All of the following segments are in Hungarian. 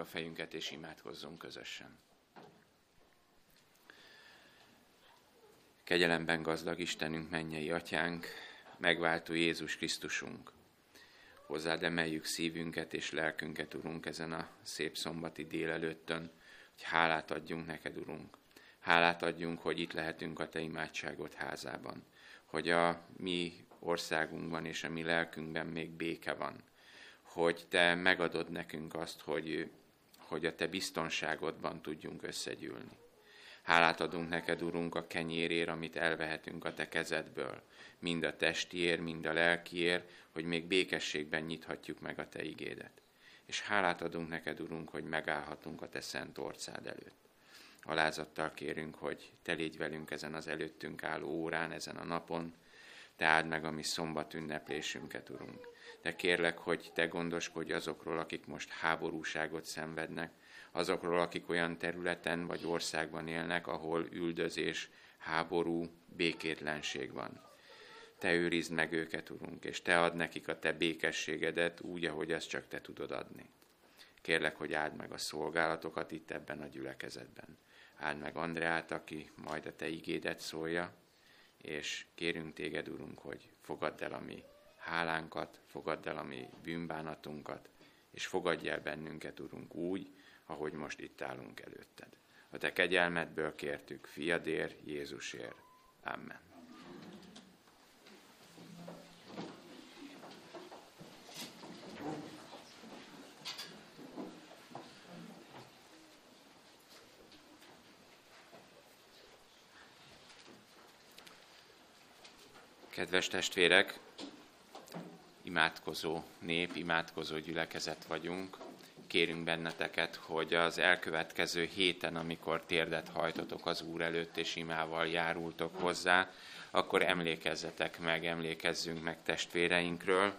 a fejünket és imádkozzunk közösen. Kegyelemben gazdag Istenünk, mennyei atyánk, megváltó Jézus Krisztusunk. Hozzád emeljük szívünket és lelkünket, Urunk, ezen a szép szombati délelőttön, hogy hálát adjunk neked, Urunk. Hálát adjunk, hogy itt lehetünk a Te imádságot házában, hogy a mi országunkban és a mi lelkünkben még béke van, hogy Te megadod nekünk azt, hogy, hogy a Te biztonságodban tudjunk összegyűlni. Hálát adunk neked, Urunk, a kenyérér, amit elvehetünk a Te kezedből, mind a testiér, mind a lelkiér, hogy még békességben nyithatjuk meg a Te igédet. És hálát adunk neked, Urunk, hogy megállhatunk a Te szent orcád előtt. Alázattal kérünk, hogy Te légy velünk ezen az előttünk álló órán, ezen a napon, Te áld meg a mi szombat ünneplésünket, Urunk. De kérlek, hogy Te gondoskodj azokról, akik most háborúságot szenvednek, azokról, akik olyan területen vagy országban élnek, ahol üldözés, háború, békétlenség van. Te őrizd meg őket, Urunk, és Te ad nekik a Te békességedet úgy, ahogy ezt csak Te tudod adni. Kérlek, hogy áld meg a szolgálatokat itt ebben a gyülekezetben. Áld meg Andreát, aki majd a Te igédet szólja, és kérünk Téged, Urunk, hogy fogadd el a mi hálánkat, fogadd el a mi bűnbánatunkat, és fogadj el bennünket, Urunk, úgy, ahogy most itt állunk előtted. A te kegyelmedből kértük, fiadér, Jézusért. Amen. Kedves testvérek, imádkozó nép, imádkozó gyülekezet vagyunk, kérünk benneteket, hogy az elkövetkező héten, amikor térdet hajtotok az Úr előtt és imával járultok hozzá, akkor emlékezzetek meg, emlékezzünk meg testvéreinkről,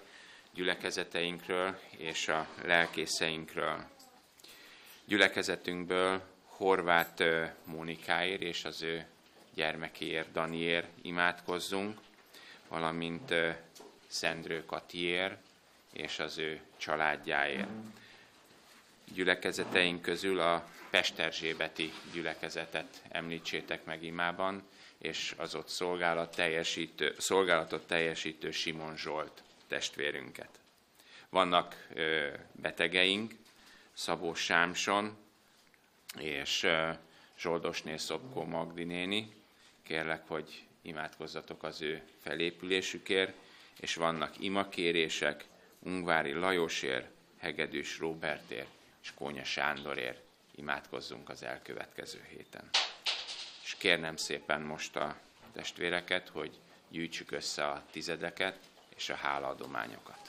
gyülekezeteinkről és a lelkészeinkről. Gyülekezetünkből Horváth Mónikáért és az ő gyermekéért, Daniér imádkozzunk, valamint Szendrő Katiér és az ő családjáért gyülekezeteink közül a Pesterzsébeti gyülekezetet említsétek meg imában, és az ott szolgálat teljesítő, szolgálatot teljesítő Simon Zsolt testvérünket. Vannak ö, betegeink, Szabó Sámson és ö, Zsoldosné Szobkó Magdi néni. Kérlek, hogy imádkozzatok az ő felépülésükért, és vannak imakérések Ungvári Lajosért, Hegedűs Róbertért és Kónya Sándorért imádkozzunk az elkövetkező héten. És kérnem szépen most a testvéreket, hogy gyűjtsük össze a tizedeket és a hálaadományokat.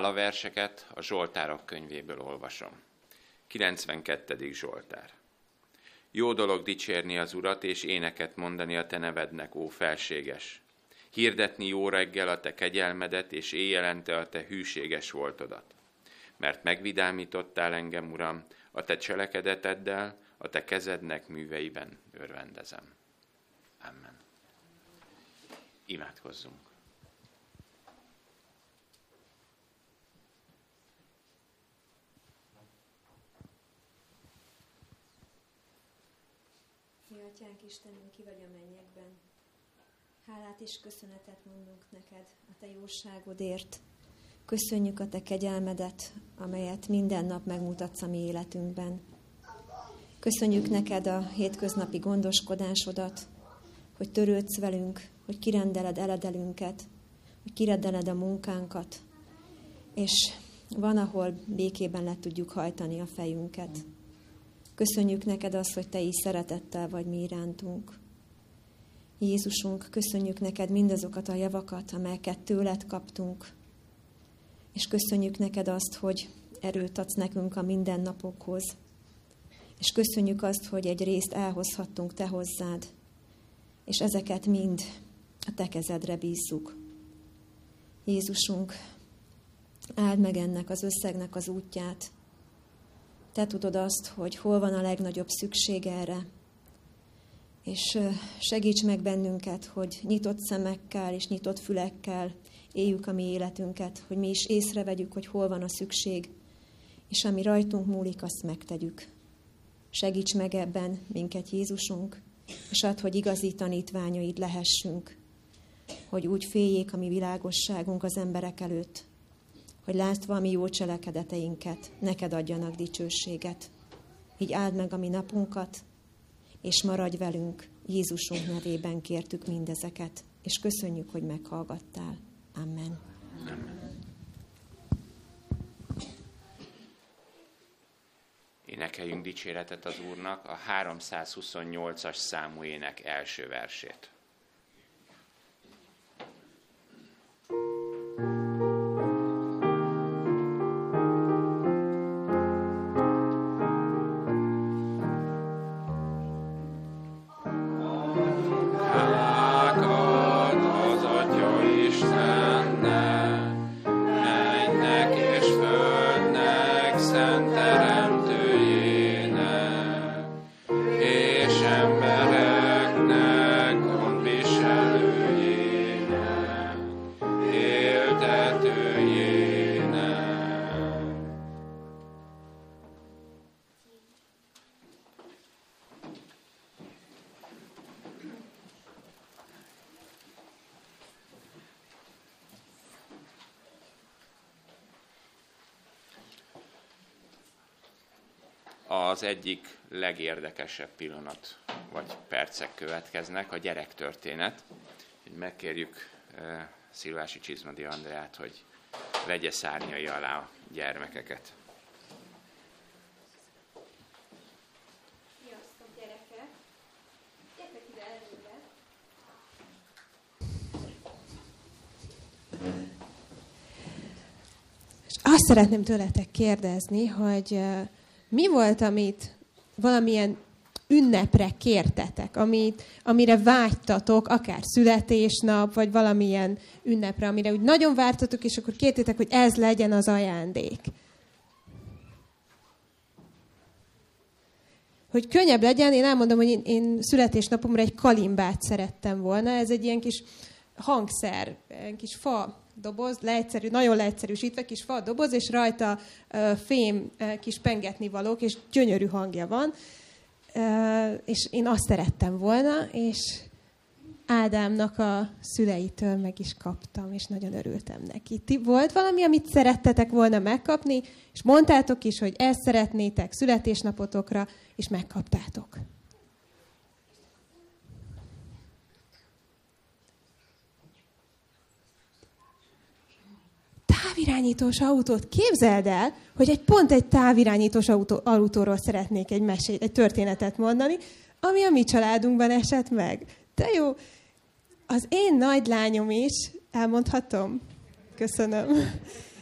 Hálaverseket a Zsoltárok könyvéből olvasom. 92. Zsoltár. Jó dolog dicsérni az Urat, és éneket mondani a te nevednek, ó felséges. Hirdetni jó reggel a te kegyelmedet, és éjjelente a te hűséges voltodat. Mert megvidámítottál engem, Uram, a te cselekedeteddel, a te kezednek műveiben örvendezem. Amen. Imádkozzunk. Mi atyánk Istenünk, ki vagy a mennyekben. Hálát és köszönetet mondunk neked a te jóságodért. Köszönjük a te kegyelmedet, amelyet minden nap megmutatsz a mi életünkben. Köszönjük neked a hétköznapi gondoskodásodat, hogy törődsz velünk, hogy kirendeled eledelünket, hogy kirendeled a munkánkat, és van, ahol békében le tudjuk hajtani a fejünket. Köszönjük neked azt, hogy te is szeretettel vagy mi irántunk. Jézusunk, köszönjük neked mindazokat a javakat, amelyeket tőled kaptunk, és köszönjük neked azt, hogy erőt adsz nekünk a mindennapokhoz, és köszönjük azt, hogy egy részt elhozhattunk te hozzád, és ezeket mind a te kezedre bízzuk. Jézusunk, áld meg ennek az összegnek az útját. Te tudod azt, hogy hol van a legnagyobb szükség erre, és segíts meg bennünket, hogy nyitott szemekkel és nyitott fülekkel éljük a mi életünket, hogy mi is észrevegyük, hogy hol van a szükség, és ami rajtunk múlik, azt megtegyük. Segíts meg ebben minket, Jézusunk, és add, hogy igazi tanítványaid lehessünk, hogy úgy féljék a mi világosságunk az emberek előtt, hogy látva a mi jó cselekedeteinket, neked adjanak dicsőséget. Így áld meg a mi napunkat, és maradj velünk. Jézusunk nevében kértük mindezeket, és köszönjük, hogy meghallgattál. Amen. Amen. Énekeljünk dicséretet az Úrnak a 328-as számú ének első versét. Az egyik legérdekesebb pillanat vagy percek következnek, a gyerektörténet. Megkérjük uh, Szilvási Csizmadi Andreát, hogy vegye szárnyai alá a gyermekeket. azt szeretném tőletek kérdezni, hogy mi volt, amit valamilyen ünnepre kértetek, amit, amire vágytatok, akár születésnap, vagy valamilyen ünnepre, amire úgy nagyon vártatok, és akkor kértétek, hogy ez legyen az ajándék. Hogy könnyebb legyen, én elmondom, hogy én, én születésnapomra egy kalimbát szerettem volna. Ez egy ilyen kis hangszer, egy kis fa doboz, leegyszerű, nagyon leegyszerűsítve, kis fa doboz, és rajta fém kis pengetni valók, és gyönyörű hangja van. És én azt szerettem volna, és Ádámnak a szüleitől meg is kaptam, és nagyon örültem neki. Ti volt valami, amit szerettetek volna megkapni, és mondtátok is, hogy ezt szeretnétek születésnapotokra, és megkaptátok. Távirányítós autót. Képzeld el, hogy egy pont egy távirányítós autó, autóról szeretnék egy, mesét, egy történetet mondani, ami a mi családunkban esett meg. De jó, az én nagylányom is, elmondhatom? Köszönöm.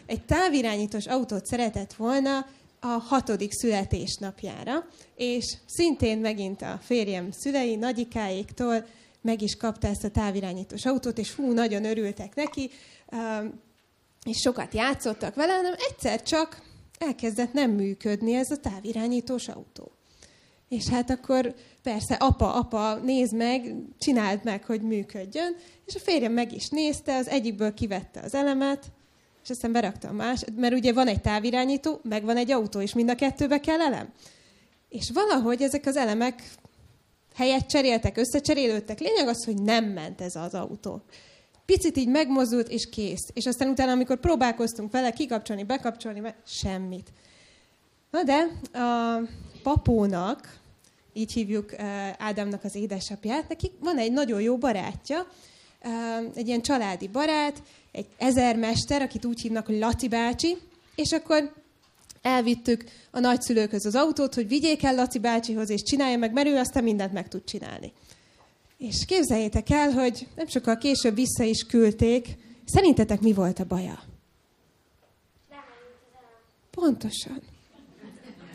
Egy távirányítós autót szeretett volna a hatodik születésnapjára, és szintén megint a férjem szülei, nagyikáéktól meg is kapta ezt a távirányítós autót, és hú, nagyon örültek neki és sokat játszottak vele, hanem egyszer csak elkezdett nem működni ez a távirányítós autó. És hát akkor persze, apa, apa, nézd meg, csináld meg, hogy működjön. És a férjem meg is nézte, az egyikből kivette az elemet, és aztán berakta a más, mert ugye van egy távirányító, meg van egy autó, és mind a kettőbe kell elem. És valahogy ezek az elemek helyet cseréltek, összecserélődtek. Lényeg az, hogy nem ment ez az autó. Picit így megmozdult, és kész. És aztán utána, amikor próbálkoztunk vele kikapcsolni, bekapcsolni, semmit. Na de a papónak, így hívjuk Ádámnak az édesapját, neki van egy nagyon jó barátja, egy ilyen családi barát, egy ezermester, akit úgy hívnak, hogy Laci bácsi, és akkor elvittük a nagyszülőkhöz az autót, hogy vigyék el Laci bácsihoz, és csinálja meg, mert ő aztán mindent meg tud csinálni. És képzeljétek el, hogy nem sokkal később vissza is küldték. Szerintetek mi volt a baja? Pontosan.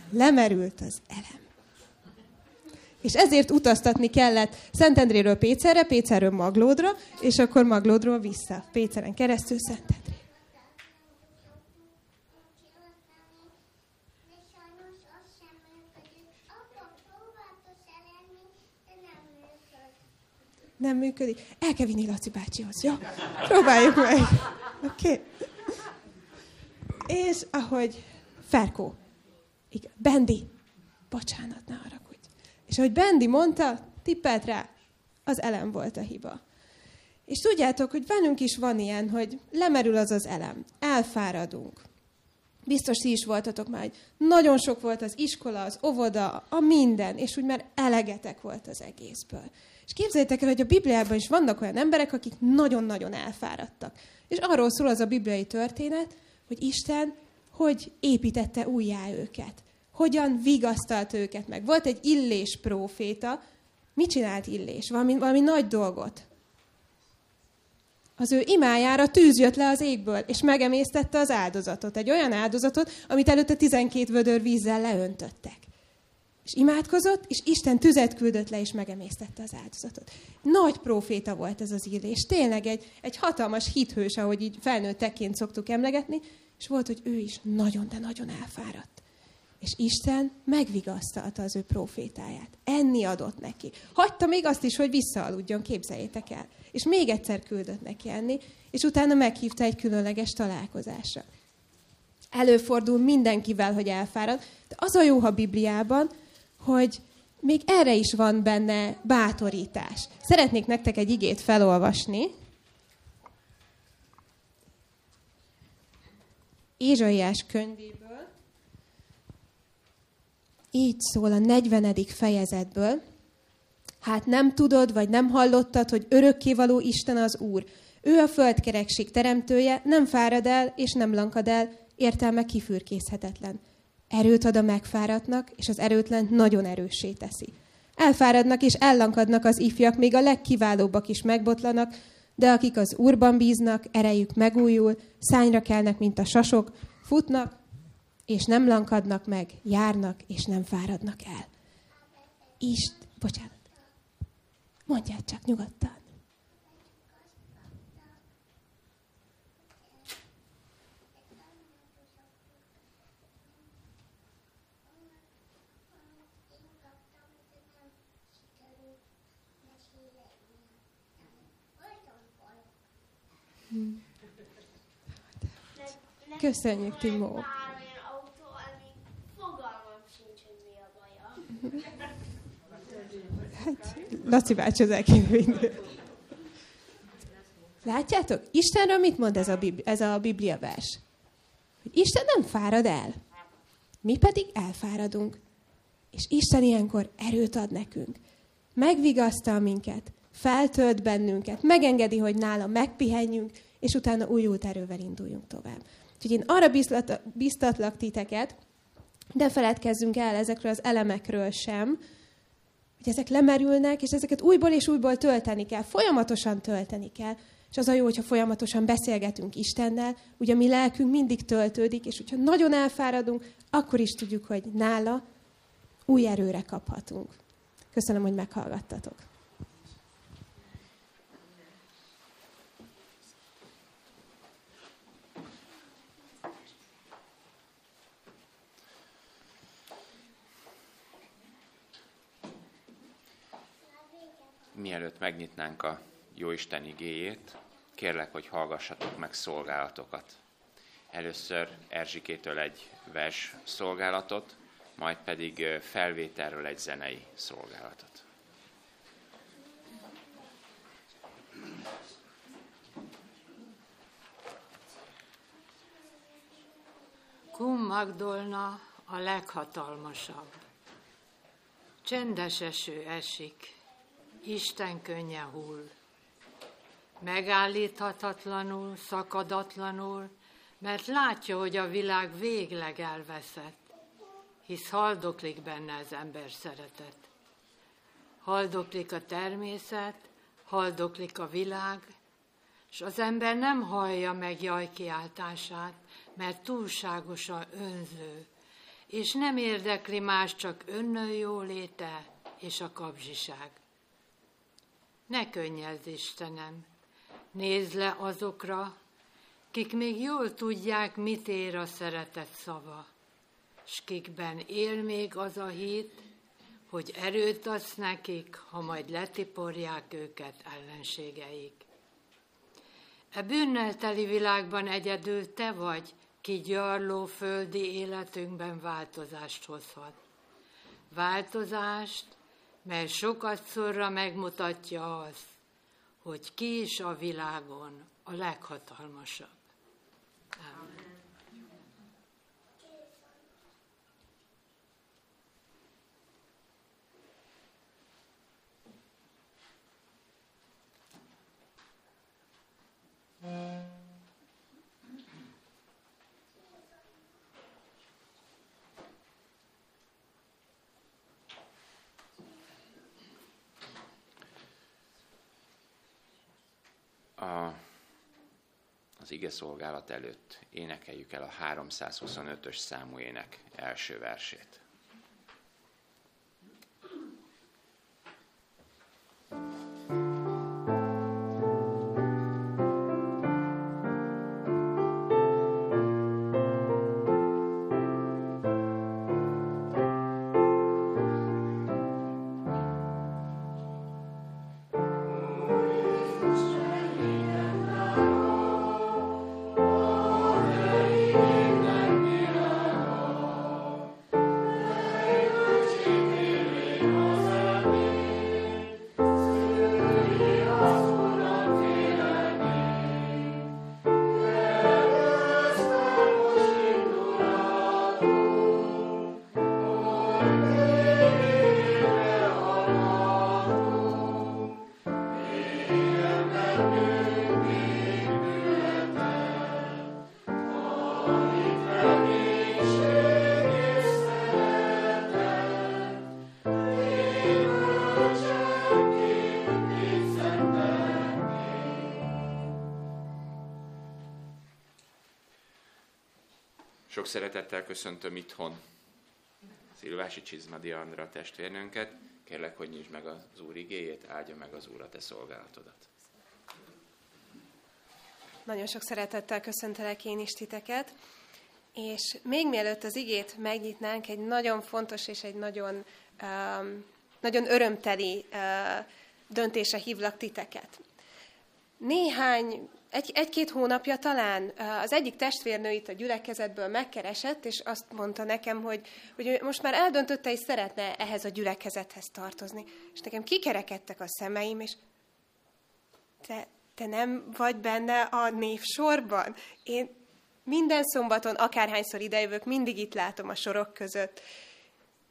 Lemerült az elem. És ezért utaztatni kellett Szentendréről Pécerre, Pécerről Maglódra, és akkor Maglódról vissza, Péceren keresztül Szentendré. Nem működik. El kell vinni Laci bácsihoz, jó? Próbáljuk meg. Oké. Okay. És ahogy Ferkó. Igen. Bendi. Bocsánat, ne haragudj. És ahogy Bendi mondta, tippelt rá, az elem volt a hiba. És tudjátok, hogy velünk is van ilyen, hogy lemerül az az elem, elfáradunk. Biztos ti is voltatok már, hogy nagyon sok volt az iskola, az óvoda, a minden, és úgy már elegetek volt az egészből. És képzeljétek el, hogy a Bibliában is vannak olyan emberek, akik nagyon-nagyon elfáradtak. És arról szól az a bibliai történet, hogy Isten hogy építette újjá őket. Hogyan vigasztalt őket meg. Volt egy illés próféta. Mit csinált illés? Valami, valami nagy dolgot. Az ő imájára tűz jött le az égből, és megemésztette az áldozatot. Egy olyan áldozatot, amit előtte 12 vödör vízzel leöntöttek. És imádkozott, és Isten tüzet küldött le, és megemésztette az áldozatot. Nagy proféta volt ez az illés. Tényleg egy, egy hatalmas hithős, ahogy így felnőttekként szoktuk emlegetni, és volt, hogy ő is nagyon, de nagyon elfáradt. És Isten megvigasztalta az ő profétáját. Enni adott neki. Hagyta még azt is, hogy visszaaludjon, képzeljétek el. És még egyszer küldött neki enni, és utána meghívta egy különleges találkozásra. Előfordul mindenkivel, hogy elfárad, de az a jó, ha Bibliában, hogy még erre is van benne bátorítás. Szeretnék nektek egy igét felolvasni. Ézsaiás könyvéből. Így szól a 40. fejezetből. Hát nem tudod, vagy nem hallottad, hogy örökkévaló Isten az Úr. Ő a földkerekség teremtője, nem fárad el, és nem lankad el, értelme kifürkészhetetlen. Erőt ad a megfáradtnak, és az erőtlen nagyon erőssé teszi. Elfáradnak és ellankadnak az ifjak, még a legkiválóbbak is megbotlanak, de akik az Úrban bíznak, erejük megújul, szányra kelnek, mint a sasok, futnak, és nem lankadnak meg, járnak, és nem fáradnak el. Ist, bocsánat, mondjál csak nyugodtan. Köszönjük, Timó. Hát, Laci bácsi az Látjátok? Istenről mit mond ez a, Biblia, ez a Biblia vers? Hogy Isten nem fárad el. Mi pedig elfáradunk. És Isten ilyenkor erőt ad nekünk. Megvigasztal minket, feltölt bennünket, megengedi, hogy nála megpihenjünk, és utána újult erővel induljunk tovább. Úgyhogy én arra biztat, biztatlak titeket, de feledkezzünk el ezekről az elemekről sem, hogy ezek lemerülnek, és ezeket újból és újból tölteni kell, folyamatosan tölteni kell. És az a jó, hogyha folyamatosan beszélgetünk Istennel, ugye a mi lelkünk mindig töltődik, és hogyha nagyon elfáradunk, akkor is tudjuk, hogy nála új erőre kaphatunk. Köszönöm, hogy meghallgattatok. Mielőtt megnyitnánk a Jóisten igéjét, kérlek, hogy hallgassatok meg szolgálatokat. Először Erzsikétől egy vers szolgálatot, majd pedig felvételről egy zenei szolgálatot. Kum Magdolna a leghatalmasabb. Csendes eső esik, Isten könnye hull. Megállíthatatlanul, szakadatlanul, mert látja, hogy a világ végleg elveszett, hisz haldoklik benne az ember szeretet. Haldoklik a természet, haldoklik a világ, és az ember nem hallja meg jajkiáltását, mert túlságosan önző, és nem érdekli más, csak önnő jóléte és a kapzsiság. Ne könnyezz, Istenem, nézd le azokra, kik még jól tudják, mit ér a szeretet szava, s kikben él még az a hit, hogy erőt adsz nekik, ha majd letiporják őket ellenségeik. E bűnnel teli világban egyedül te vagy, ki gyarló földi életünkben változást hozhat. Változást, mely sokat szorra megmutatja azt, hogy ki is a világon a leghatalmasabb. Amen. a, az ige szolgálat előtt énekeljük el a 325-ös számú ének első versét. Szeretettel köszöntöm itthon Szilvási Csizmadi Andra testvérnőnket. Kérlek, hogy nyisd meg az Úr igéjét, áldja meg az Úr a te szolgálatodat. Nagyon sok szeretettel köszöntelek én is titeket. És még mielőtt az igét megnyitnánk, egy nagyon fontos és egy nagyon, um, nagyon örömteli uh, döntése hívlak titeket. Néhány egy, egy-két hónapja talán az egyik testvérnő itt a gyülekezetből megkeresett, és azt mondta nekem, hogy, hogy most már eldöntötte, és szeretne ehhez a gyülekezethez tartozni. És nekem kikerekedtek a szemeim, és te, te nem vagy benne a névsorban? Én minden szombaton, akárhányszor idejövök, mindig itt látom a sorok között.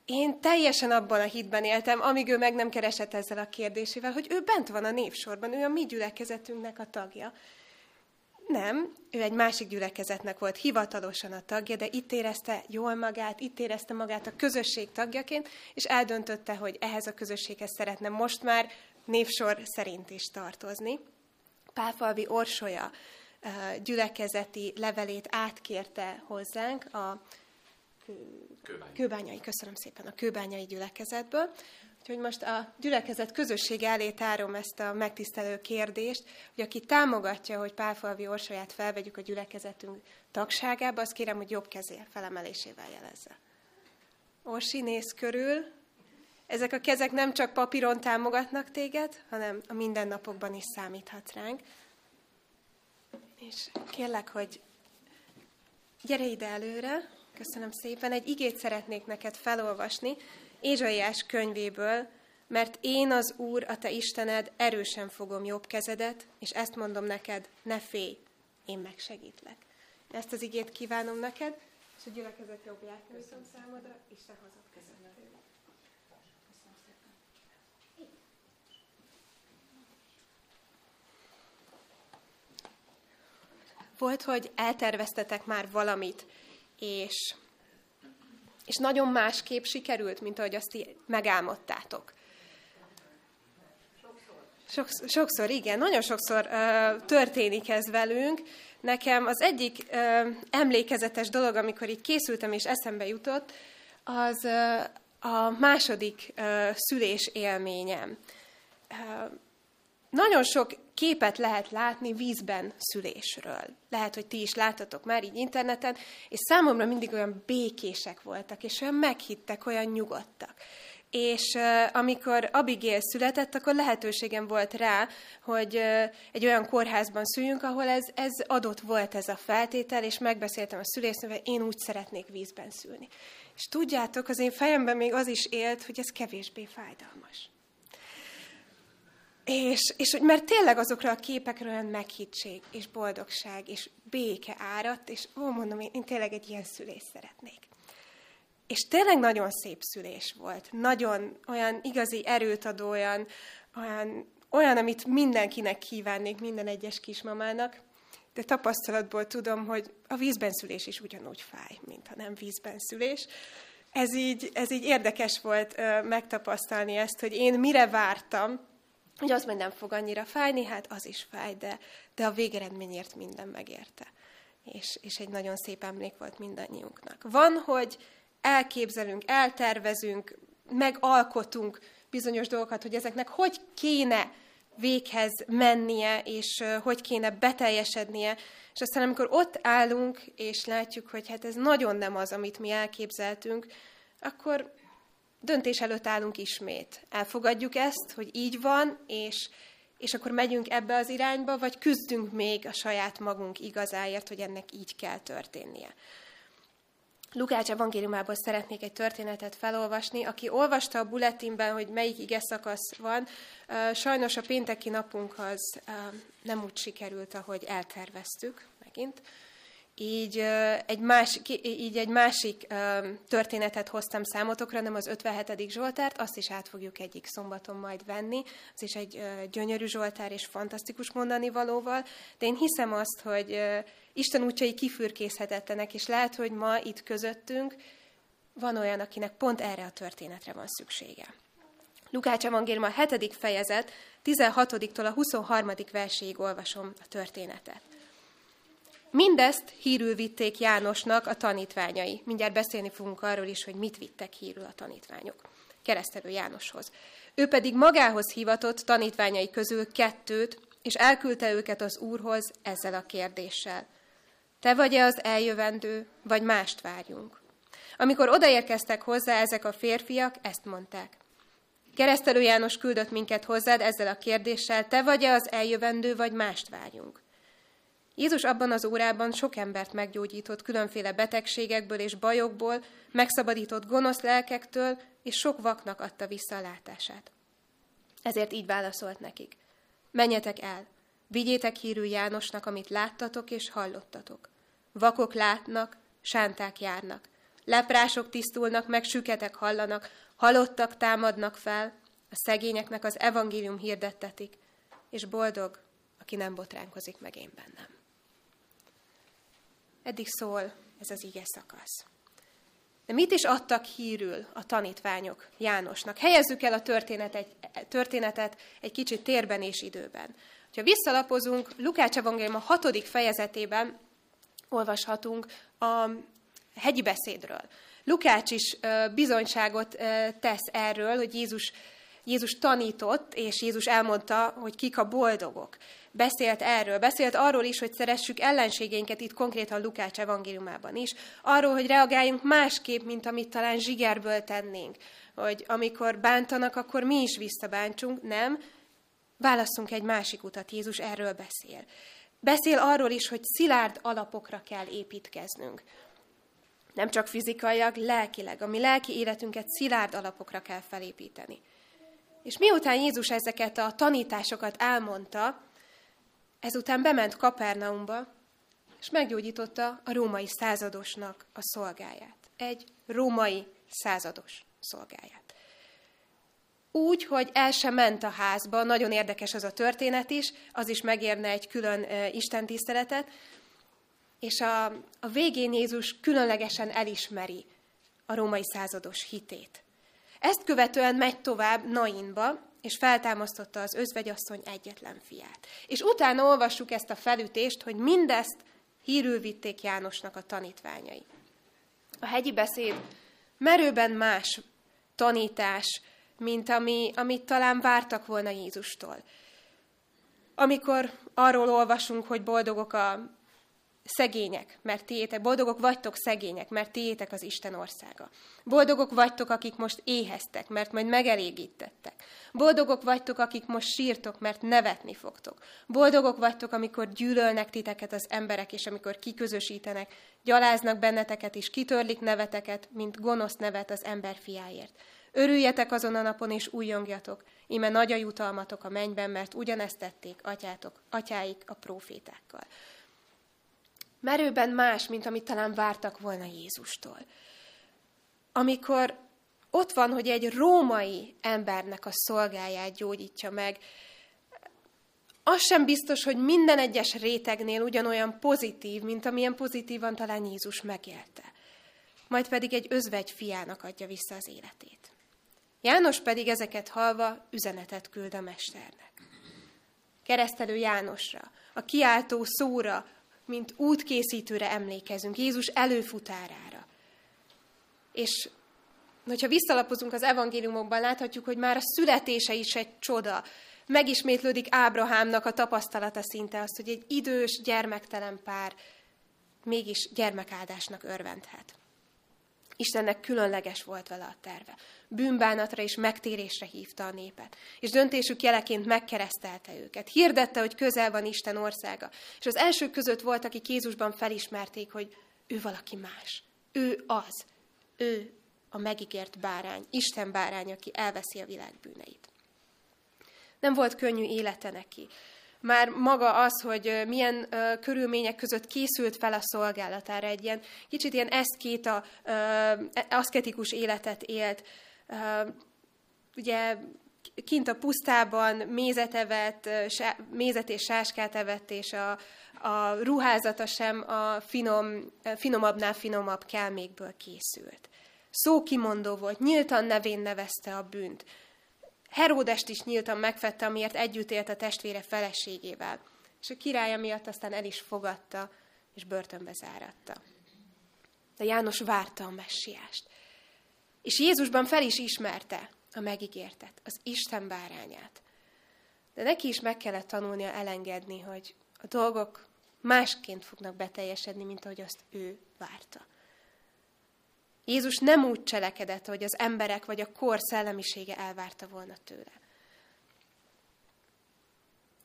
Én teljesen abban a hitben éltem, amíg ő meg nem keresett ezzel a kérdésével, hogy ő bent van a névsorban, ő a mi gyülekezetünknek a tagja. Nem, ő egy másik gyülekezetnek volt hivatalosan a tagja, de itt érezte jól magát, itt érezte magát a közösség tagjaként, és eldöntötte, hogy ehhez a közösséghez szeretne most már névsor szerint is tartozni. Páfalvi Orsolya gyülekezeti levelét átkérte hozzánk a kőbányai, köszönöm szépen, a kőbányai gyülekezetből, Úgyhogy most a gyülekezet közösség elé tárom ezt a megtisztelő kérdést, hogy aki támogatja, hogy Pálfalvi Orsolyát felvegyük a gyülekezetünk tagságába, azt kérem, hogy jobb kezé felemelésével jelezze. Orsi, néz körül. Ezek a kezek nem csak papíron támogatnak téged, hanem a mindennapokban is számíthatsz ránk. És kérlek, hogy gyere ide előre. Köszönöm szépen. Egy igét szeretnék neked felolvasni, Ézsaiás könyvéből, mert én az Úr, a te Istened, erősen fogom jobb kezedet, és ezt mondom neked, ne félj, én megsegítlek. Ezt az igét kívánom neked, és a gyülekezet jobbját nyújtom számodra, Isten hozott között. Volt, hogy elterveztetek már valamit, és, és nagyon másképp sikerült, mint ahogy azt megálmodtátok. Sokszor, sokszor igen, nagyon sokszor uh, történik ez velünk. Nekem az egyik uh, emlékezetes dolog, amikor így készültem és eszembe jutott, az uh, a második uh, szülés élményem. Uh, nagyon sok képet lehet látni vízben szülésről. Lehet, hogy ti is láttatok már így interneten, és számomra mindig olyan békések voltak, és olyan meghittek, olyan nyugodtak. És uh, amikor Abigail született, akkor lehetőségem volt rá, hogy uh, egy olyan kórházban szüljünk, ahol ez, ez adott volt ez a feltétel, és megbeszéltem a szülésznővel, én úgy szeretnék vízben szülni. És tudjátok, az én fejemben még az is élt, hogy ez kevésbé fájdalmas. És, és mert tényleg azokra a képekre olyan meghittség, és boldogság, és béke áradt, és ó, mondom, én, én tényleg egy ilyen szülést szeretnék. És tényleg nagyon szép szülés volt. Nagyon olyan igazi erőt adó, olyan, olyan, olyan amit mindenkinek kívánnék, minden egyes kismamának. De tapasztalatból tudom, hogy a vízben szülés is ugyanúgy fáj, mint ha nem vízben szülés. Ez így, ez így érdekes volt uh, megtapasztalni ezt, hogy én mire vártam, hogy az majd nem fog annyira fájni, hát az is fáj, de, de a végeredményért minden megérte. És, és egy nagyon szép emlék volt mindannyiunknak. Van, hogy elképzelünk, eltervezünk, megalkotunk bizonyos dolgokat, hogy ezeknek hogy kéne véghez mennie, és hogy kéne beteljesednie, és aztán amikor ott állunk, és látjuk, hogy hát ez nagyon nem az, amit mi elképzeltünk, akkor döntés előtt állunk ismét. Elfogadjuk ezt, hogy így van, és, és akkor megyünk ebbe az irányba, vagy küzdünk még a saját magunk igazáért, hogy ennek így kell történnie. Lukács evangéliumából szeretnék egy történetet felolvasni. Aki olvasta a bulletinben, hogy melyik ige szakasz van, sajnos a pénteki napunk az nem úgy sikerült, ahogy elterveztük megint így egy, más, így egy másik történetet hoztam számotokra, nem az 57. Zsoltárt, azt is át fogjuk egyik szombaton majd venni. Az is egy gyönyörű Zsoltár és fantasztikus mondani valóval, de én hiszem azt, hogy Isten útjai kifürkészhetetlenek, és lehet, hogy ma itt közöttünk van olyan, akinek pont erre a történetre van szüksége. Lukács evangélium a 7. fejezet, 16-tól a 23. verséig olvasom a történetet. Mindezt hírül vitték Jánosnak a tanítványai. Mindjárt beszélni fogunk arról is, hogy mit vittek hírül a tanítványok. Keresztelő Jánoshoz. Ő pedig magához hivatott tanítványai közül kettőt, és elküldte őket az Úrhoz ezzel a kérdéssel. Te vagy-e az eljövendő, vagy mást várjunk? Amikor odaérkeztek hozzá ezek a férfiak, ezt mondták. Keresztelő János küldött minket hozzád ezzel a kérdéssel, te vagy-e az eljövendő, vagy mást várjunk? Jézus abban az órában sok embert meggyógyított különféle betegségekből és bajokból, megszabadított gonosz lelkektől, és sok vaknak adta vissza a látását. Ezért így válaszolt nekik. Menjetek el, vigyétek hírű Jánosnak, amit láttatok és hallottatok. Vakok látnak, sánták járnak. Leprások tisztulnak meg, süketek hallanak, halottak támadnak fel, a szegényeknek az evangélium hirdettetik, és boldog, aki nem botránkozik meg én bennem. Eddig szól ez az ige szakasz. De mit is adtak hírül a tanítványok Jánosnak? Helyezzük el a történet egy, történetet egy kicsit térben és időben. Ha visszalapozunk, Lukács evangélium a hatodik fejezetében olvashatunk a hegyi beszédről. Lukács is bizonyságot tesz erről, hogy Jézus, Jézus tanított, és Jézus elmondta, hogy kik a boldogok beszélt erről. Beszélt arról is, hogy szeressük ellenségeinket, itt konkrétan Lukács evangéliumában is. Arról, hogy reagáljunk másképp, mint amit talán zsigerből tennénk. Hogy amikor bántanak, akkor mi is visszabántsunk. Nem, válasszunk egy másik utat. Jézus erről beszél. Beszél arról is, hogy szilárd alapokra kell építkeznünk. Nem csak fizikailag, lelkileg. A mi lelki életünket szilárd alapokra kell felépíteni. És miután Jézus ezeket a tanításokat elmondta, Ezután bement Kapernaumba, és meggyógyította a római századosnak a szolgáját. Egy római százados szolgáját. Úgy, hogy el sem ment a házba, nagyon érdekes az a történet is, az is megérne egy külön uh, istentiszteletet, és a, a végén Jézus különlegesen elismeri a római százados hitét. Ezt követően megy tovább Nainba, és feltámasztotta az özvegyasszony egyetlen fiát. És utána olvassuk ezt a felütést, hogy mindezt hírül vitték Jánosnak a tanítványai. A hegyi beszéd merőben más tanítás, mint ami, amit talán vártak volna Jézustól. Amikor arról olvasunk, hogy boldogok a szegények, mert tiétek, boldogok vagytok szegények, mert tiétek az Isten országa. Boldogok vagytok, akik most éheztek, mert majd megelégítettek. Boldogok vagytok, akik most sírtok, mert nevetni fogtok. Boldogok vagytok, amikor gyűlölnek titeket az emberek, és amikor kiközösítenek, gyaláznak benneteket, és kitörlik neveteket, mint gonosz nevet az ember fiáért. Örüljetek azon a napon, és újjongjatok, íme nagy a jutalmatok a mennyben, mert ugyanezt tették atyátok, atyáik a profétákkal merőben más, mint amit talán vártak volna Jézustól. Amikor ott van, hogy egy római embernek a szolgáját gyógyítja meg, az sem biztos, hogy minden egyes rétegnél ugyanolyan pozitív, mint amilyen pozitívan talán Jézus megélte. Majd pedig egy özvegy fiának adja vissza az életét. János pedig ezeket halva üzenetet küld a mesternek. Keresztelő Jánosra, a kiáltó szóra, mint útkészítőre emlékezünk, Jézus előfutárára. És hogyha visszalapozunk az evangéliumokban, láthatjuk, hogy már a születése is egy csoda. Megismétlődik Ábrahámnak a tapasztalata szinte azt, hogy egy idős, gyermektelen pár mégis gyermekáldásnak örvendhet. Istennek különleges volt vele a terve. Bűnbánatra és megtérésre hívta a népet. És döntésük jeleként megkeresztelte őket. Hirdette, hogy közel van Isten országa. És az elsők között volt, akik Jézusban felismerték, hogy ő valaki más. Ő az. Ő a megígért bárány, Isten bárány, aki elveszi a világ bűneit. Nem volt könnyű élete neki már maga az, hogy milyen körülmények között készült fel a szolgálatára, egy ilyen kicsit ilyen eszkéta, uh, aszketikus életet élt. Uh, ugye kint a pusztában mézet evett, mézet és sáskát evett, és a, a ruházata sem a finom, finomabbnál finomabb kelmékből készült. Szókimondó volt, nyíltan nevén nevezte a bűnt. Heródest is nyíltan megfette, amiért együtt élt a testvére feleségével. És a királya miatt aztán el is fogadta, és börtönbe záratta. De János várta a messiást. És Jézusban fel is ismerte a megígértet, az Isten bárányát. De neki is meg kellett tanulnia elengedni, hogy a dolgok másként fognak beteljesedni, mint ahogy azt ő várta. Jézus nem úgy cselekedett, hogy az emberek vagy a kor szellemisége elvárta volna tőle.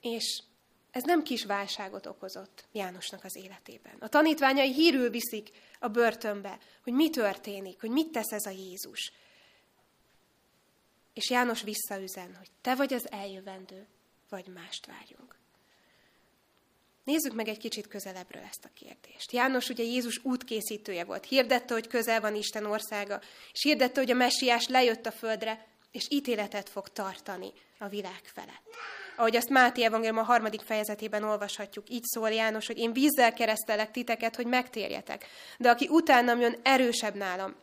És ez nem kis válságot okozott Jánosnak az életében. A tanítványai hírül viszik a börtönbe, hogy mi történik, hogy mit tesz ez a Jézus. És János visszaüzen, hogy te vagy az eljövendő, vagy mást várjunk. Nézzük meg egy kicsit közelebbről ezt a kérdést. János ugye Jézus útkészítője volt. Hirdette, hogy közel van Isten országa, és hirdette, hogy a messiás lejött a földre, és ítéletet fog tartani a világ felett. Ahogy azt Máté Evangélium a harmadik fejezetében olvashatjuk, így szól János, hogy én vízzel keresztelek titeket, hogy megtérjetek. De aki utánam jön, erősebb nálam.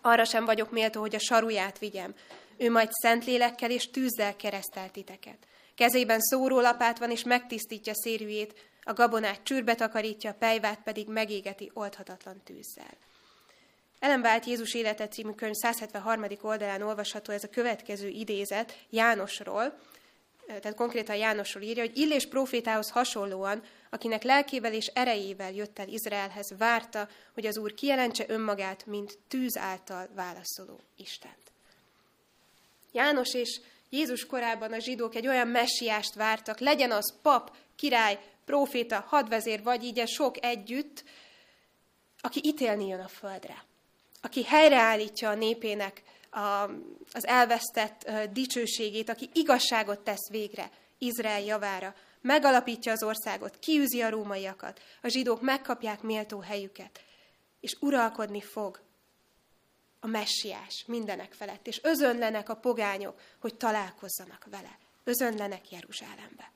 Arra sem vagyok méltó, hogy a saruját vigyem. Ő majd szentlélekkel és tűzzel keresztel titeket. Kezében szórólapát van, és megtisztítja szérűjét, a gabonát csűrbe takarítja, a pejvát pedig megégeti oldhatatlan tűzzel. Ellenvált Jézus élete című könyv 173. oldalán olvasható ez a következő idézet Jánosról, tehát konkrétan Jánosról írja, hogy Illés profétához hasonlóan, akinek lelkével és erejével jött el Izraelhez, várta, hogy az Úr kijelentse önmagát, mint tűz által válaszoló Istent. János és Jézus korában a zsidók egy olyan messiást vártak, legyen az pap, király, próféta, hadvezér, vagy így sok együtt, aki ítélni jön a földre, aki helyreállítja a népének a, az elvesztett dicsőségét, aki igazságot tesz végre Izrael javára, megalapítja az országot, kiűzi a rómaiakat, a zsidók megkapják méltó helyüket, és uralkodni fog a messiás mindenek felett, és özönlenek a pogányok, hogy találkozzanak vele. Özönlenek Jeruzsálembe.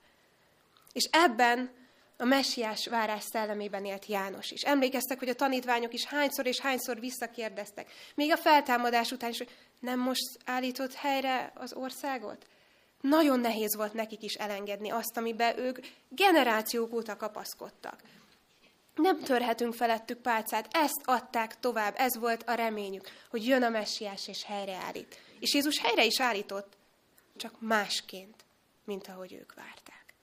És ebben a messiás várás szellemében élt János is. Emlékeztek, hogy a tanítványok is hányszor és hányszor visszakérdeztek, még a feltámadás után is, hogy nem most állított helyre az országot? Nagyon nehéz volt nekik is elengedni azt, amiben ők generációk óta kapaszkodtak. Nem törhetünk felettük pálcát, ezt adták tovább, ez volt a reményük, hogy jön a messiás és helyreállít. És Jézus helyre is állított, csak másként, mint ahogy ők várták.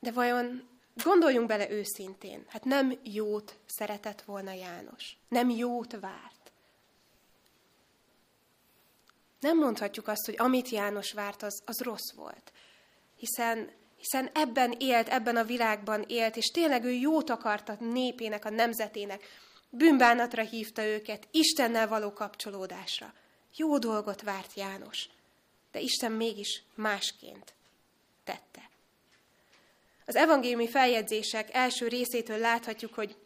De vajon gondoljunk bele őszintén, hát nem jót szeretett volna János, nem jót várt. Nem mondhatjuk azt, hogy amit János várt, az, az rossz volt. Hiszen, hiszen ebben élt, ebben a világban élt, és tényleg ő jót akart a népének, a nemzetének. Bűnbánatra hívta őket, Istennel való kapcsolódásra. Jó dolgot várt János, de Isten mégis másként tette. Az evangéliumi feljegyzések első részétől láthatjuk, hogy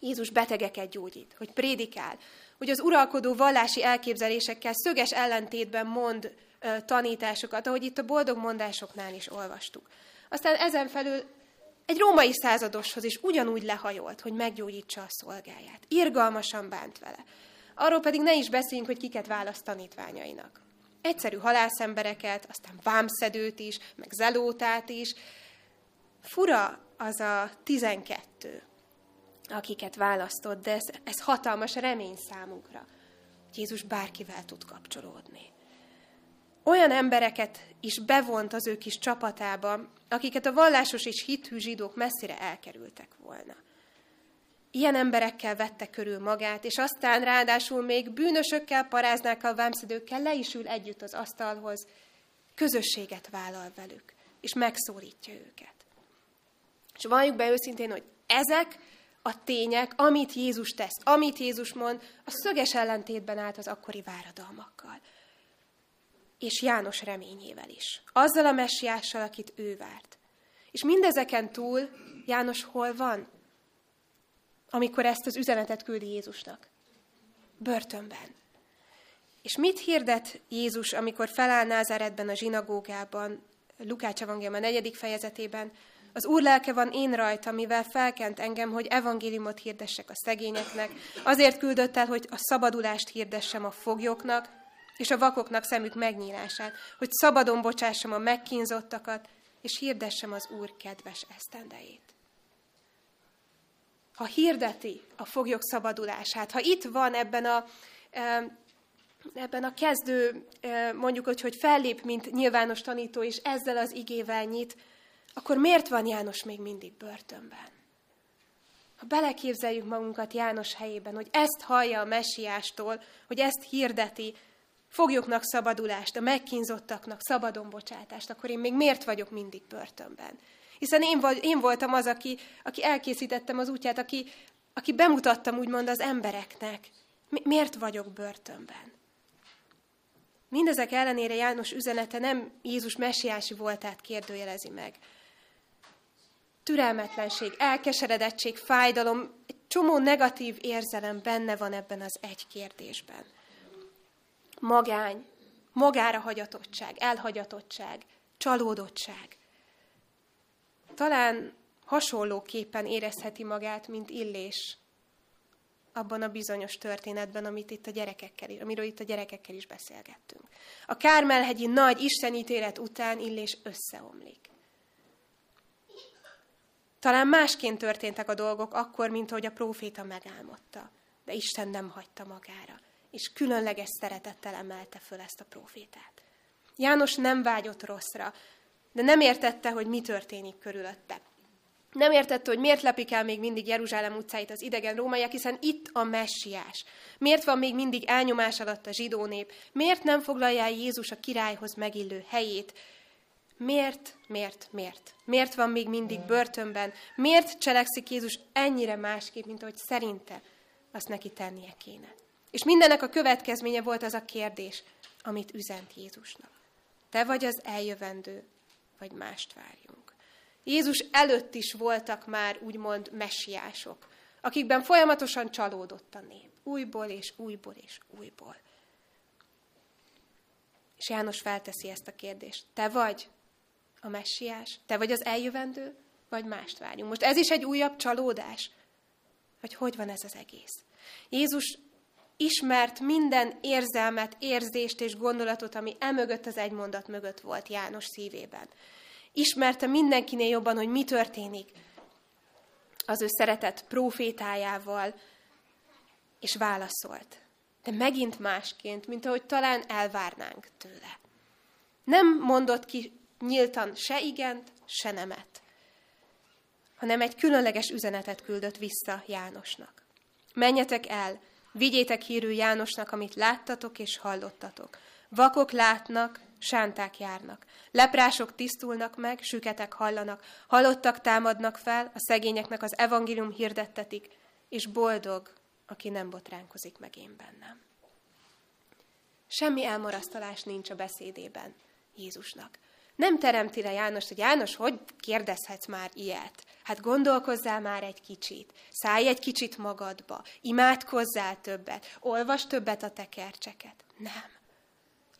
Jézus betegeket gyógyít, hogy prédikál, hogy az uralkodó vallási elképzelésekkel szöges ellentétben mond tanításokat, ahogy itt a boldog mondásoknál is olvastuk. Aztán ezen felül egy római századoshoz is ugyanúgy lehajolt, hogy meggyógyítsa a szolgáját. Irgalmasan bánt vele. Arról pedig ne is beszéljünk, hogy kiket választ tanítványainak. Egyszerű halászembereket, aztán vámszedőt is, meg zelótát is, Fura az a tizenkettő, akiket választott, de ez, ez hatalmas remény számunkra, Jézus bárkivel tud kapcsolódni. Olyan embereket is bevont az ő kis csapatába, akiket a vallásos és hithű zsidók messzire elkerültek volna. Ilyen emberekkel vette körül magát, és aztán ráadásul még bűnösökkel, paráznákkal, vámszedőkkel le is ül együtt az asztalhoz, közösséget vállal velük, és megszólítja őket. És valljuk be őszintén, hogy ezek a tények, amit Jézus tesz, amit Jézus mond, a szöges ellentétben állt az akkori váradalmakkal. És János reményével is. Azzal a messiással, akit ő várt. És mindezeken túl János hol van? Amikor ezt az üzenetet küldi Jézusnak. Börtönben. És mit hirdet Jézus, amikor feláll Názáretben a zsinagógában, Lukács evangélium a negyedik fejezetében, az Úr lelke van én rajta, mivel felkent engem, hogy evangéliumot hirdessek a szegényeknek. Azért küldött el, hogy a szabadulást hirdessem a foglyoknak, és a vakoknak szemük megnyílását, hogy szabadon bocsássam a megkínzottakat, és hirdessem az Úr kedves esztendejét. Ha hirdeti a foglyok szabadulását, ha itt van ebben a, ebben a kezdő, mondjuk, hogy, hogy fellép, mint nyilvános tanító, és ezzel az igével nyit, akkor miért van János még mindig börtönben? Ha beleképzeljük magunkat János helyében, hogy ezt hallja a messiástól, hogy ezt hirdeti, foglyoknak szabadulást, a megkínzottaknak szabadon bocsátást, akkor én még miért vagyok mindig börtönben? Hiszen én, én voltam az, aki, aki elkészítettem az útját, aki, aki bemutattam úgymond az embereknek. Mi, miért vagyok börtönben? Mindezek ellenére János üzenete nem Jézus messiási voltát kérdőjelezi meg, türelmetlenség, elkeseredettség, fájdalom, egy csomó negatív érzelem benne van ebben az egy kérdésben. Magány, magára hagyatottság, elhagyatottság, csalódottság. Talán hasonlóképpen érezheti magát, mint Illés abban a bizonyos történetben, amit itt a gyerekekkel, amiről itt a gyerekekkel is beszélgettünk. A Kármelhegyi nagy istenítélet után Illés összeomlik. Talán másként történtek a dolgok akkor, mint ahogy a próféta megálmodta. De Isten nem hagyta magára, és különleges szeretettel emelte föl ezt a prófétát. János nem vágyott rosszra, de nem értette, hogy mi történik körülötte. Nem értette, hogy miért lepik el még mindig Jeruzsálem utcáit az idegen rómaiak, hiszen itt a messiás. Miért van még mindig elnyomás alatt a zsidó nép? Miért nem foglalja el Jézus a királyhoz megillő helyét? Miért, miért, miért? Miért van még mindig börtönben? Miért cselekszik Jézus ennyire másképp, mint ahogy szerinte azt neki tennie kéne? És mindennek a következménye volt az a kérdés, amit üzent Jézusnak. te vagy az eljövendő, vagy mást várjunk. Jézus előtt is voltak már úgymond messiások, akikben folyamatosan csalódott a nép. Újból és újból és újból. És János felteszi ezt a kérdést. Te vagy a messiás? Te vagy az eljövendő? Vagy mást várjunk? Most ez is egy újabb csalódás? Vagy hogy van ez az egész? Jézus ismert minden érzelmet, érzést és gondolatot, ami emögött az egy mondat mögött volt János szívében. Ismerte mindenkinél jobban, hogy mi történik az ő szeretett profétájával, és válaszolt. De megint másként, mint ahogy talán elvárnánk tőle. Nem mondott ki nyíltan se igent, se nemet, hanem egy különleges üzenetet küldött vissza Jánosnak. Menjetek el, Vigyétek hírű Jánosnak, amit láttatok és hallottatok. Vakok látnak, sánták járnak. Leprások tisztulnak meg, süketek hallanak, halottak támadnak fel, a szegényeknek az evangélium hirdettetik, és boldog, aki nem botránkozik meg én bennem. Semmi elmarasztalás nincs a beszédében Jézusnak. Nem teremti le János, hogy János, hogy kérdezhetsz már ilyet? Hát gondolkozzál már egy kicsit, szállj egy kicsit magadba, imádkozzál többet, olvas többet a tekercseket. Nem.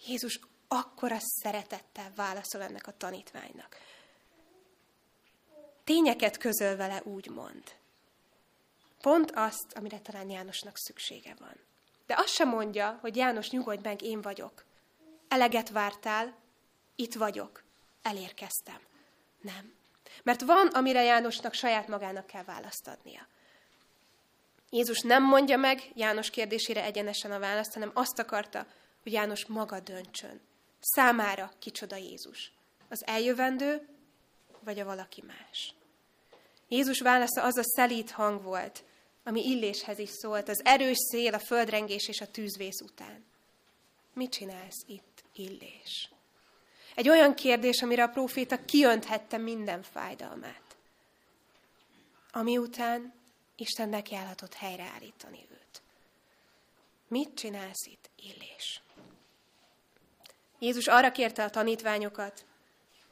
Jézus akkora szeretettel válaszol ennek a tanítványnak. Tényeket közöl vele úgy mond. Pont azt, amire talán Jánosnak szüksége van. De azt sem mondja, hogy János, nyugodj meg, én vagyok. Eleget vártál, itt vagyok elérkeztem. Nem. Mert van, amire Jánosnak saját magának kell választ adnia. Jézus nem mondja meg János kérdésére egyenesen a választ, hanem azt akarta, hogy János maga döntsön. Számára kicsoda Jézus. Az eljövendő, vagy a valaki más. Jézus válasza az a szelít hang volt, ami illéshez is szólt, az erős szél, a földrengés és a tűzvész után. Mit csinálsz itt, illés? Egy olyan kérdés, amire a próféta kiönthette minden fájdalmát. Ami után Isten nekiállhatott helyreállítani őt. Mit csinálsz itt, Illés? Jézus arra kérte a tanítványokat,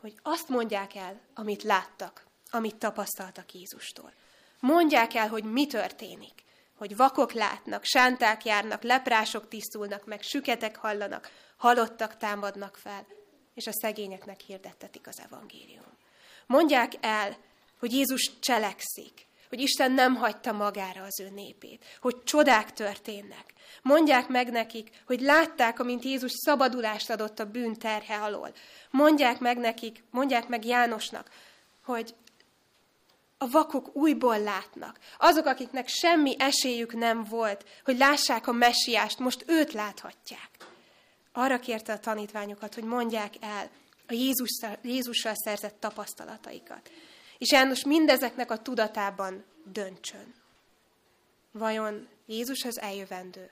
hogy azt mondják el, amit láttak, amit tapasztaltak Jézustól. Mondják el, hogy mi történik, hogy vakok látnak, sánták járnak, leprások tisztulnak meg, süketek hallanak, halottak támadnak fel, és a szegényeknek hirdettetik az evangélium. Mondják el, hogy Jézus cselekszik, hogy Isten nem hagyta magára az ő népét, hogy csodák történnek. Mondják meg nekik, hogy látták, amint Jézus szabadulást adott a bűn terhe alól. Mondják meg nekik, mondják meg Jánosnak, hogy a vakok újból látnak. Azok, akiknek semmi esélyük nem volt, hogy lássák a messiást, most őt láthatják arra kérte a tanítványokat, hogy mondják el a Jézussal, Jézussal szerzett tapasztalataikat. És János mindezeknek a tudatában döntsön. Vajon Jézus az eljövendő,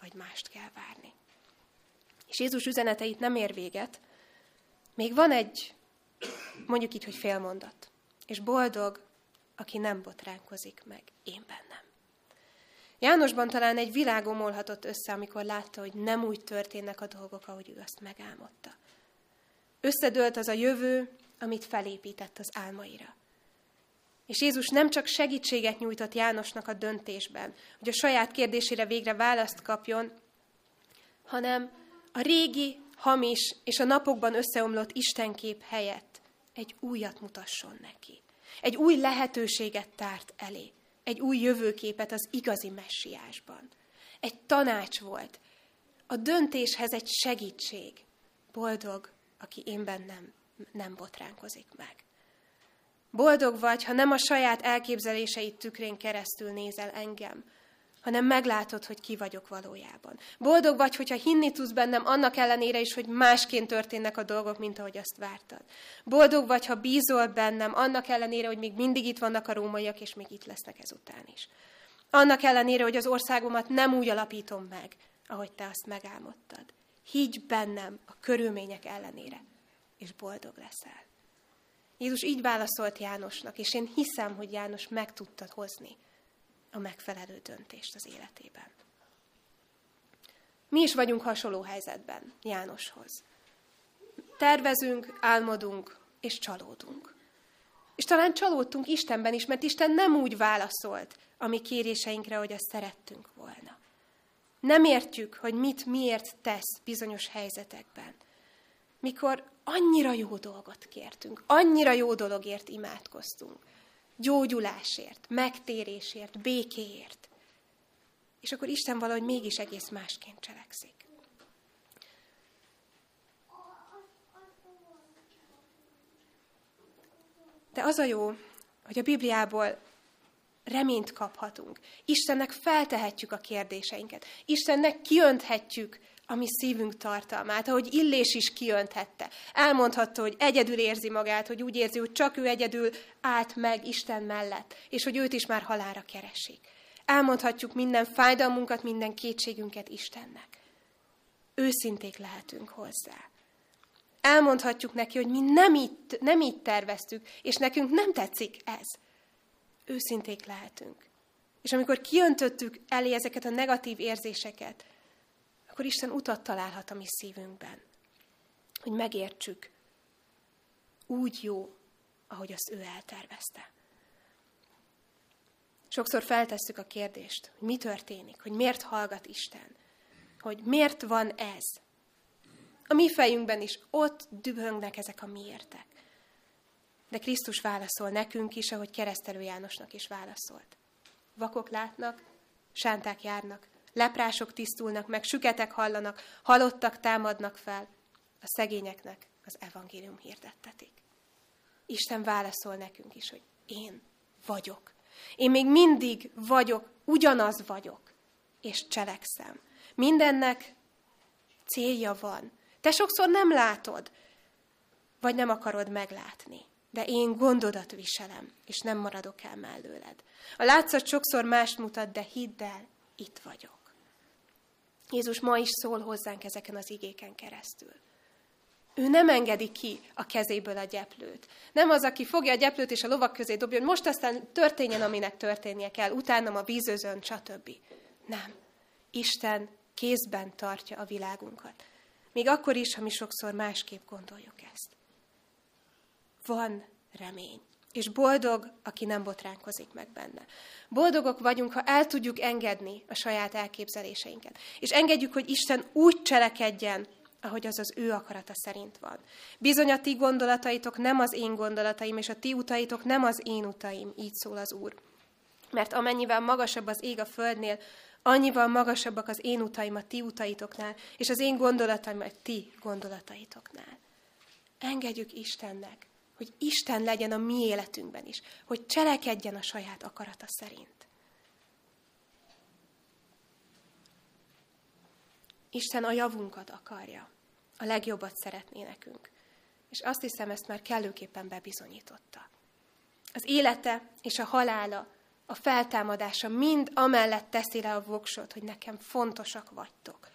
vagy mást kell várni? És Jézus üzeneteit nem ér véget. Még van egy, mondjuk így, hogy félmondat. És boldog, aki nem botránkozik meg én bennem. Jánosban talán egy világ omolhatott össze, amikor látta, hogy nem úgy történnek a dolgok, ahogy ő azt megálmodta. Összedőlt az a jövő, amit felépített az álmaira. És Jézus nem csak segítséget nyújtott Jánosnak a döntésben, hogy a saját kérdésére végre választ kapjon, hanem a régi, hamis és a napokban összeomlott Istenkép helyett egy újat mutasson neki. Egy új lehetőséget tárt elé egy új jövőképet az igazi messiásban. Egy tanács volt. A döntéshez egy segítség. Boldog, aki én bennem nem botránkozik meg. Boldog vagy, ha nem a saját elképzeléseit tükrén keresztül nézel engem, hanem meglátod, hogy ki vagyok valójában. Boldog vagy, hogyha hinni tudsz bennem annak ellenére is, hogy másként történnek a dolgok, mint ahogy azt vártad. Boldog vagy, ha bízol bennem annak ellenére, hogy még mindig itt vannak a rómaiak, és még itt lesznek ezután is. Annak ellenére, hogy az országomat nem úgy alapítom meg, ahogy te azt megálmodtad. Higgy bennem a körülmények ellenére, és boldog leszel. Jézus így válaszolt Jánosnak, és én hiszem, hogy János meg tudta hozni a megfelelő döntést az életében. Mi is vagyunk hasonló helyzetben Jánoshoz. Tervezünk, álmodunk, és csalódunk. És talán csalódtunk Istenben is, mert Isten nem úgy válaszolt a mi kéréseinkre, hogy azt szerettünk volna. Nem értjük, hogy mit miért tesz bizonyos helyzetekben. Mikor annyira jó dolgot kértünk, annyira jó dologért imádkoztunk. Gyógyulásért, megtérésért, békéért. És akkor Isten valahogy mégis egész másként cselekszik. De az a jó, hogy a Bibliából reményt kaphatunk. Istennek feltehetjük a kérdéseinket. Istennek kiönthetjük a mi szívünk tartalmát, ahogy Illés is kiönthette. Elmondhatta, hogy egyedül érzi magát, hogy úgy érzi, hogy csak ő egyedül állt meg Isten mellett, és hogy őt is már halára keresik. Elmondhatjuk minden fájdalmunkat, minden kétségünket Istennek. Őszinték lehetünk hozzá. Elmondhatjuk neki, hogy mi nem így, nem így terveztük, és nekünk nem tetszik ez. Őszinték lehetünk. És amikor kiöntöttük elé ezeket a negatív érzéseket, akkor Isten utat találhat a mi szívünkben, hogy megértsük, úgy jó, ahogy azt ő eltervezte. Sokszor feltesszük a kérdést, hogy mi történik, hogy miért hallgat Isten, hogy miért van ez. A mi fejünkben is ott düböngnek ezek a miértek. De Krisztus válaszol nekünk is, ahogy keresztelő Jánosnak is válaszolt. Vakok látnak, sánták járnak, leprások tisztulnak meg, süketek hallanak, halottak támadnak fel, a szegényeknek az evangélium hirdettetik. Isten válaszol nekünk is, hogy én vagyok. Én még mindig vagyok, ugyanaz vagyok, és cselekszem. Mindennek célja van. Te sokszor nem látod, vagy nem akarod meglátni. De én gondodat viselem, és nem maradok el mellőled. A látszat sokszor mást mutat, de hidd el, itt vagyok. Jézus ma is szól hozzánk ezeken az igéken keresztül. Ő nem engedi ki a kezéből a gyeplőt. Nem az, aki fogja a gyeplőt és a lovak közé dobja, hogy most aztán történjen, aminek történnie kell, utána a vízözön, stb. Nem. Isten kézben tartja a világunkat. Még akkor is, ha mi sokszor másképp gondoljuk ezt. Van remény. És boldog, aki nem botránkozik meg benne. Boldogok vagyunk, ha el tudjuk engedni a saját elképzeléseinket. És engedjük, hogy Isten úgy cselekedjen, ahogy az az ő akarata szerint van. Bizony a ti gondolataitok nem az én gondolataim, és a ti utaitok nem az én utaim, így szól az Úr. Mert amennyivel magasabb az ég a földnél, annyival magasabbak az én utaim a ti utaitoknál, és az én gondolataim a ti gondolataitoknál. Engedjük Istennek, hogy Isten legyen a mi életünkben is, hogy cselekedjen a saját akarata szerint. Isten a javunkat akarja, a legjobbat szeretné nekünk. És azt hiszem, ezt már kellőképpen bebizonyította. Az élete és a halála, a feltámadása mind amellett teszi le a voksot, hogy nekem fontosak vagytok.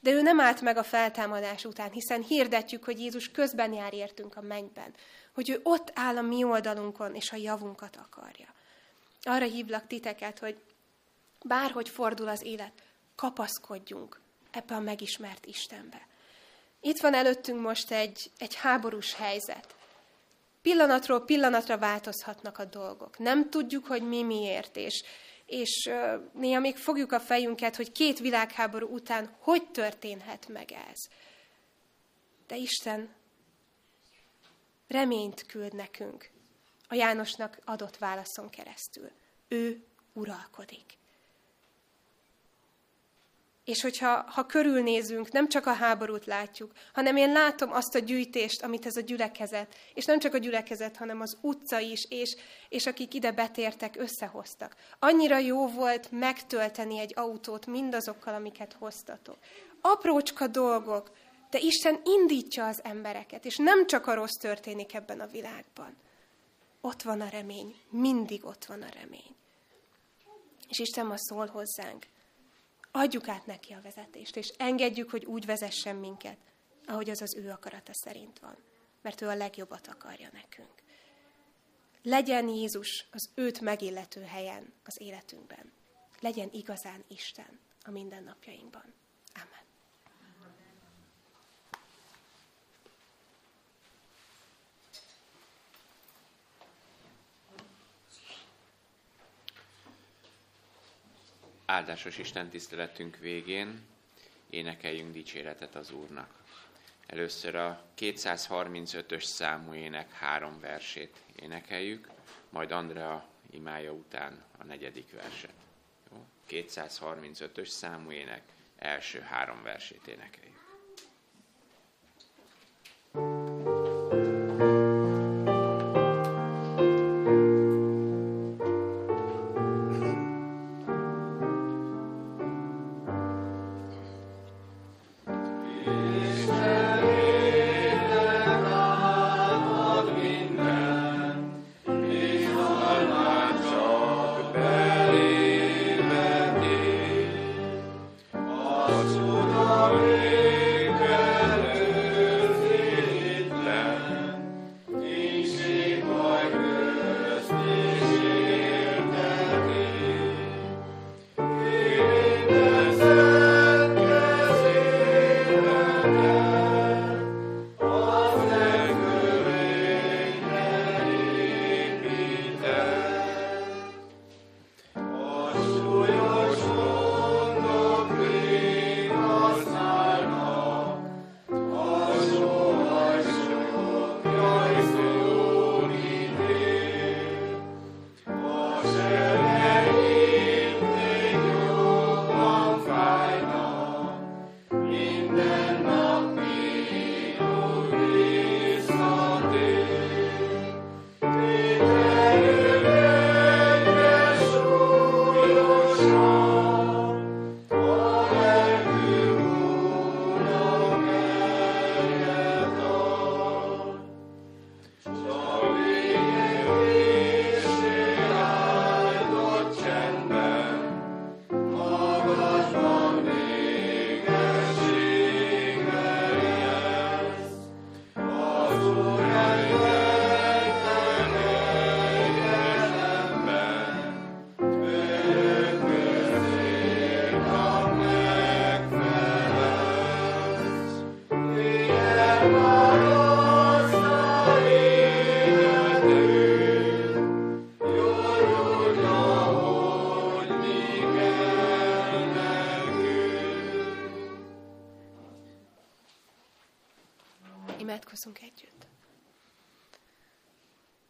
De ő nem állt meg a feltámadás után, hiszen hirdetjük, hogy Jézus közben jár értünk a mennyben, hogy ő ott áll a mi oldalunkon, és a javunkat akarja. Arra hívlak titeket, hogy bárhogy fordul az élet, kapaszkodjunk ebbe a megismert Istenbe. Itt van előttünk most egy, egy háborús helyzet. Pillanatról pillanatra változhatnak a dolgok. Nem tudjuk, hogy mi miért, és, és néha még fogjuk a fejünket, hogy két világháború után hogy történhet meg ez. De Isten reményt küld nekünk a Jánosnak adott válaszon keresztül. Ő uralkodik. És hogyha ha körülnézünk, nem csak a háborút látjuk, hanem én látom azt a gyűjtést, amit ez a gyülekezet, és nem csak a gyülekezet, hanem az utca is, és, és akik ide betértek, összehoztak. Annyira jó volt megtölteni egy autót mindazokkal, amiket hoztatok. Aprócska dolgok, de Isten indítja az embereket, és nem csak a rossz történik ebben a világban. Ott van a remény, mindig ott van a remény. És Isten ma szól hozzánk, adjuk át neki a vezetést, és engedjük, hogy úgy vezessen minket, ahogy az az ő akarata szerint van. Mert ő a legjobbat akarja nekünk. Legyen Jézus az őt megillető helyen az életünkben. Legyen igazán Isten a mindennapjainkban. Amen. Áldásos Isten tiszteletünk végén énekeljünk dicséretet az Úrnak. Először a 235-ös számú ének három versét énekeljük, majd Andrea imája után a negyedik verset. Jó? 235-ös számú ének első három versét énekeljük.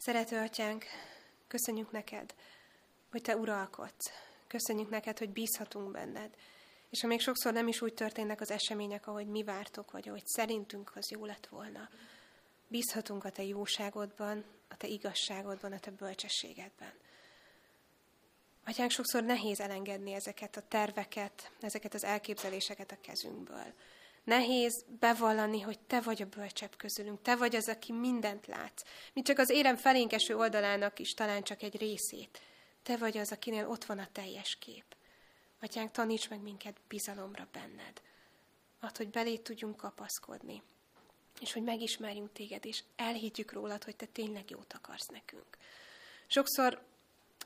Szerető atyánk, köszönjük neked, hogy te uralkodsz. Köszönjük neked, hogy bízhatunk benned. És ha még sokszor nem is úgy történnek az események, ahogy mi vártok, vagy ahogy szerintünk az jó lett volna, bízhatunk a te jóságodban, a te igazságodban, a te bölcsességedben. Atyánk, sokszor nehéz elengedni ezeket a terveket, ezeket az elképzeléseket a kezünkből. Nehéz bevallani, hogy te vagy a bölcsebb közülünk, te vagy az, aki mindent látsz. Mi csak az érem felénkeső oldalának is talán csak egy részét. Te vagy az, akinél ott van a teljes kép. Atyánk, taníts meg minket bizalomra benned. Add, hogy belé tudjunk kapaszkodni, és hogy megismerjünk téged, és elhiggyük rólad, hogy te tényleg jót akarsz nekünk. Sokszor,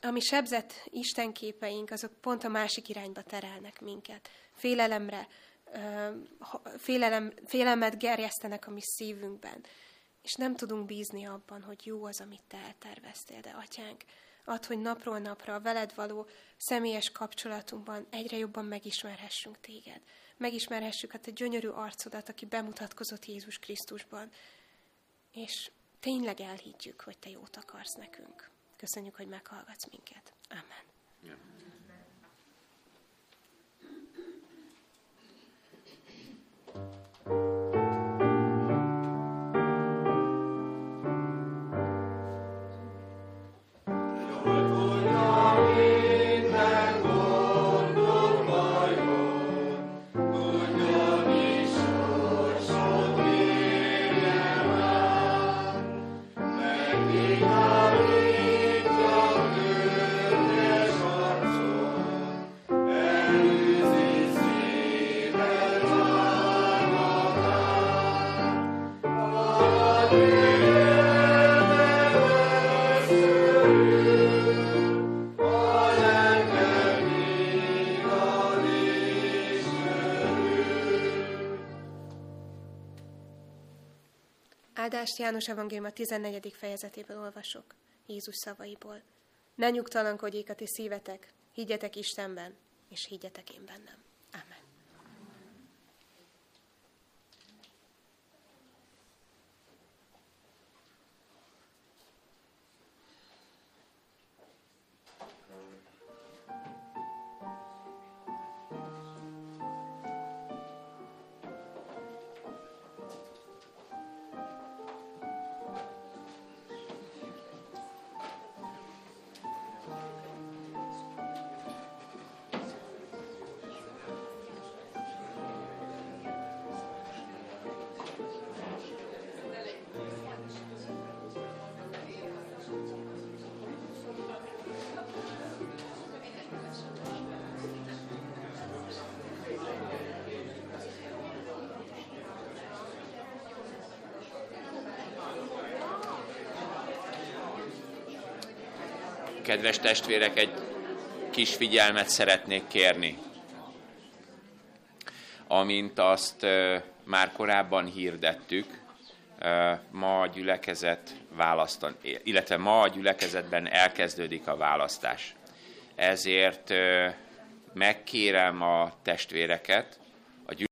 ami sebzett istenképeink, azok pont a másik irányba terelnek minket. Félelemre, félelem, félelmet gerjesztenek a mi szívünkben, és nem tudunk bízni abban, hogy jó az, amit te elterveztél, de atyánk, add, hogy napról napra a veled való személyes kapcsolatunkban egyre jobban megismerhessünk téged. Megismerhessük a te gyönyörű arcodat, aki bemutatkozott Jézus Krisztusban, és tényleg elhiggyük, hogy te jót akarsz nekünk. Köszönjük, hogy meghallgatsz minket. Amen. Áldást János Evangélium a 14. fejezetéből olvasok, Jézus szavaiból. Ne nyugtalankodjék a ti szívetek, higgyetek Istenben, és higgyetek én bennem. Kedves testvérek, egy kis figyelmet szeretnék kérni. Amint azt már korábban hirdettük, ma a gyülekezet választan, illetve ma a gyülekezetben elkezdődik a választás. Ezért megkérem a testvéreket,